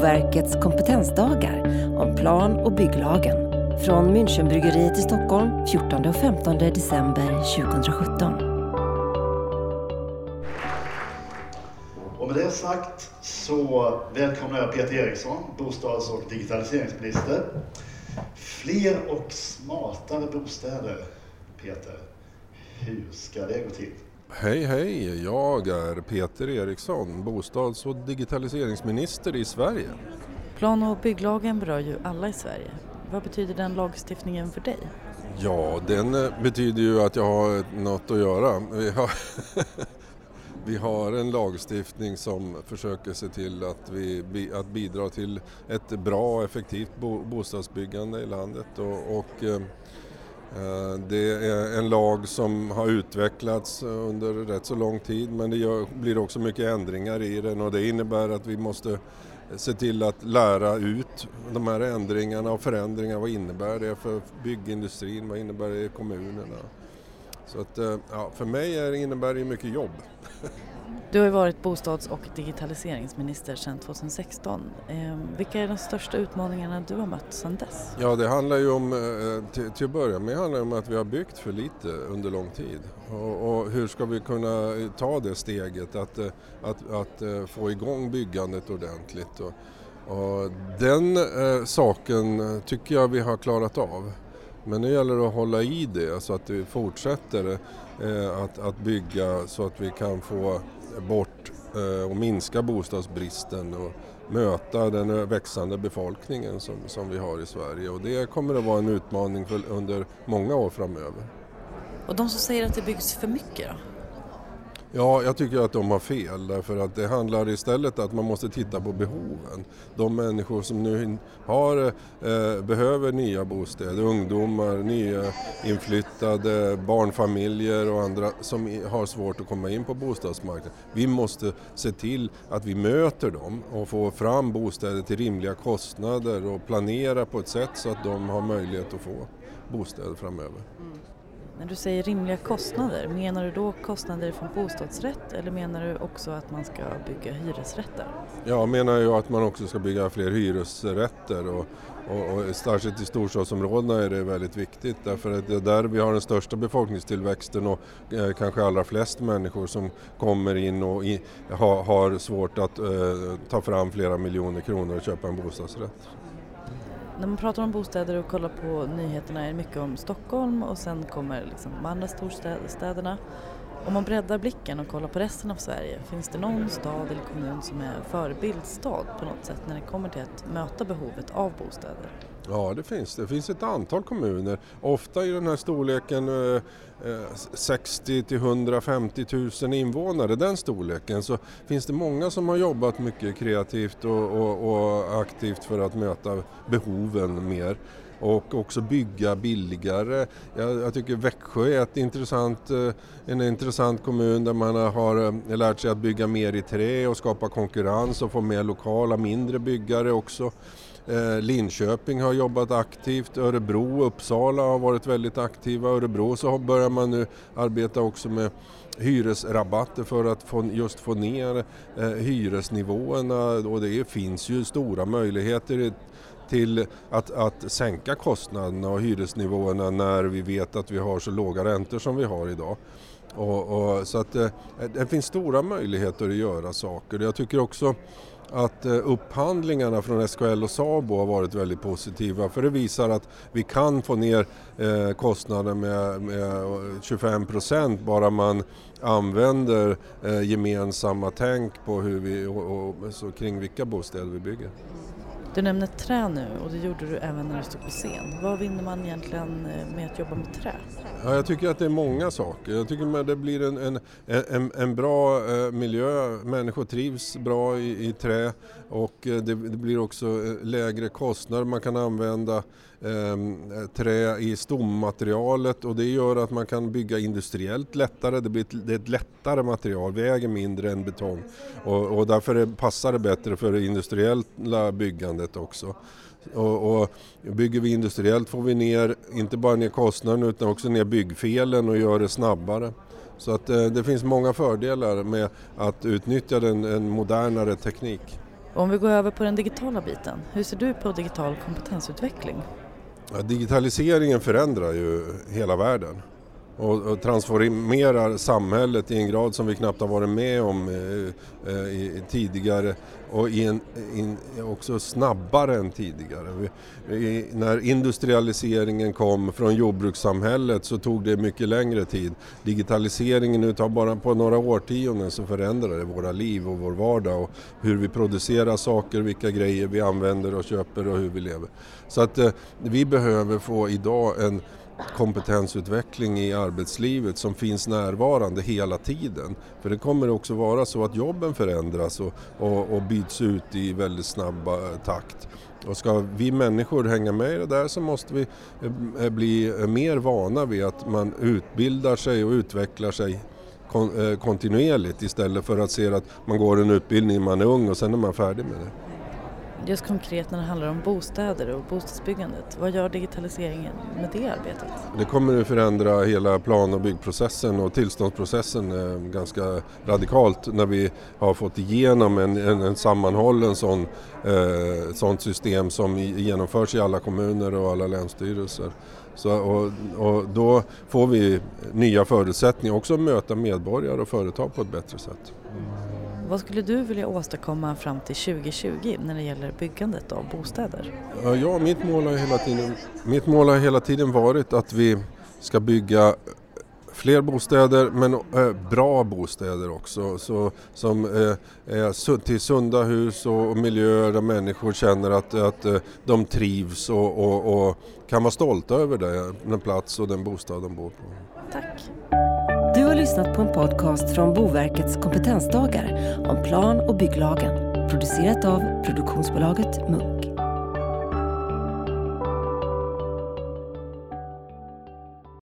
Boverkets kompetensdagar om plan och bygglagen. Från Münchenbryggeriet i Stockholm 14 och 15 december 2017. Och med det sagt så välkomnar jag Peter Eriksson, bostads och digitaliseringsminister. Fler och smartare bostäder, Peter. Hur ska det gå till? Hej hej, jag är Peter Eriksson, bostads och digitaliseringsminister i Sverige. Plan och bygglagen berör ju alla i Sverige. Vad betyder den lagstiftningen för dig? Ja, den eh, betyder ju att jag har något att göra. Vi har, vi har en lagstiftning som försöker se till att, vi, att bidra till ett bra och effektivt bostadsbyggande i landet. Och, och eh, Eh, det är en lag som har utvecklats under rätt så lång tid men det blir också mycket ändringar i den och det innebär att vi måste se till att lära ut de här ändringarna och förändringarna. Vad innebär det för byggindustrin? Vad innebär det i kommunerna? Så att, eh, ja, för mig innebär det mycket jobb. Du har ju varit bostads och digitaliseringsminister sedan 2016. Eh, vilka är de största utmaningarna du har mött sedan dess? Ja, det handlar ju om, eh, till, till att börja med handlar om att vi har byggt för lite under lång tid. Och, och hur ska vi kunna ta det steget att, eh, att, att, få igång byggandet ordentligt? Och, och den eh, saken tycker jag vi har klarat av. Men nu gäller det att hålla i det så att vi fortsätter eh, att, att bygga så att vi kan få bort eh, och minska bostadsbristen och möta den växande befolkningen som, som vi har i Sverige och det kommer att vara en utmaning för, under många år framöver. Och de som säger att det byggs för mycket då? Ja, jag tycker att de har fel därför att det handlar istället att man måste titta på behoven. De människor som nu har, eh, behöver nya bostäder, ungdomar, nya inflyttade, barnfamiljer och andra som har svårt att komma in på bostadsmarknaden. Vi måste se till att vi möter dem och får fram bostäder till rimliga kostnader och planera på ett sätt så att de har möjlighet att få bostäder framöver. Mm. När du säger rimliga kostnader, menar du då kostnader från bostadsrätt eller menar du också att man ska bygga hyresrätter? Jag menar ju att man också ska bygga fler hyresrätter och, och, och särskilt i storstadsområdena är det väldigt viktigt därför att det är där vi har den största befolkningstillväxten och eh, kanske allra flest människor som kommer in och i, ha, har svårt att eh, ta fram flera miljoner kronor och köpa en bostadsrätt. När man pratar om bostäder och kollar på nyheterna är det mycket om Stockholm och sen kommer liksom de andra storstäderna. Om man breddar blicken och kollar på resten av Sverige, finns det någon stad eller kommun som är förebildsstad på något sätt när det kommer till att möta behovet av bostäder? Ja, det finns det. Det finns ett antal kommuner, ofta i den här storleken eh, 60 eh, till 150 000 invånare, den storleken, så finns det många som har jobbat mycket kreativt och, och, och aktivt för att möta behoven mer och också bygga billigare. Jag, jag, tycker Växjö är ett intressant, eh, en intressant kommun där man har eh, lärt sig att bygga mer i trä och skapa konkurrens och få med lokala mindre byggare också. Eh, Linköping har jobbat aktivt, Örebro och Uppsala har varit väldigt aktiva. Örebro så börjar man nu arbeta också med hyresrabatter för att få, just få ner eh, hyresnivåerna och det finns ju stora möjligheter till att, att sänka kostnaderna och hyresnivåerna när vi vet att vi har så låga räntor som vi har idag. Och, och, så att det, det finns stora möjligheter att göra saker. Jag tycker också att eh, upphandlingarna från SKL och SABO har varit väldigt positiva för det visar att vi kan få ner eh, kostnaden med, med 25 procent bara man använder gemensamma tänk på hur vi, och, och, så kring vilka bostäder vi bygger. Du nämner trä nu och det gjorde du även när du stod på scen. Vad vinner man egentligen eh, med att jobba med trä? Ja, jag tycker att det är många saker. Jag tycker att det blir en, en, en, en bra eh, miljö. Människor trivs bra i, i trä och eh, det, det, blir också lägre kostnader. Man kan använda Ehm, trä i stommaterialet och det gör att man kan bygga industriellt lättare. Det blir ett, det är ett lättare material, väger mindre än betong och, och därför passar det bättre för det industriella byggandet också. Och, och, bygger vi industriellt får vi ner, inte bara ner kostnaden utan också ner byggfelen och gör det snabbare. Så att eh, det finns många fördelar med att utnyttja den, en modernare teknik. Om vi går över på den digitala biten, hur ser du på digital kompetensutveckling? Ja, digitaliseringen förändrar ju hela världen och, och transformerar samhället i en grad som vi knappt har varit med om eh, eh, i, tidigare och i en, in, också snabbare än tidigare. Vi, i, när industrialiseringen kom från jordbrukssamhället så tog det mycket längre tid. Digitaliseringen nu tar bara på några årtionden så förändrar det våra liv och vår vardag och hur vi producerar saker, vilka grejer vi använder och köper och hur vi lever. Så att eh, vi behöver få idag en kompetensutveckling i arbetslivet som finns närvarande hela tiden. För det kommer också vara så att jobben förändras och, och, och byts ut i väldigt snabb eh, takt. Och ska vi människor hänga med i det där så måste vi eh, bli mer vana vid att man utbildar sig och utvecklar sig eh, kontinuerligt istället för att se att man går en utbildning när man är ung och sen är man färdig med det. Just konkret när det handlar om bostäder och bostadsbyggandet, vad gör digitaliseringen med det arbetet? Det kommer att förändra hela plan och byggprocessen och tillståndsprocessen eh, ganska radikalt när vi har fått igenom en, en, en sammanhållen sån, eh, sånt system som genomförs i alla kommuner och alla länsstyrelser. Så, och, och då får vi nya förutsättningar också att möta medborgare och företag på ett bättre sätt. Vad skulle du vilja åstadkomma fram till 2020 när det gäller byggandet av bostäder? Ja, mitt mål har hela tiden, mitt mål har hela tiden varit att vi ska bygga fler bostäder men äh, bra bostäder också så, som äh, är till sunda hus och, miljöer där människor känner att, att äh, de trivs och, och, och, kan vara stolta över det, den plats och den bostad de bor på. Tack! Har lyssnat på en podcast från Boverkets kompetensdagar om plan och bygglagen. Producerat av produktionsbolaget Munk.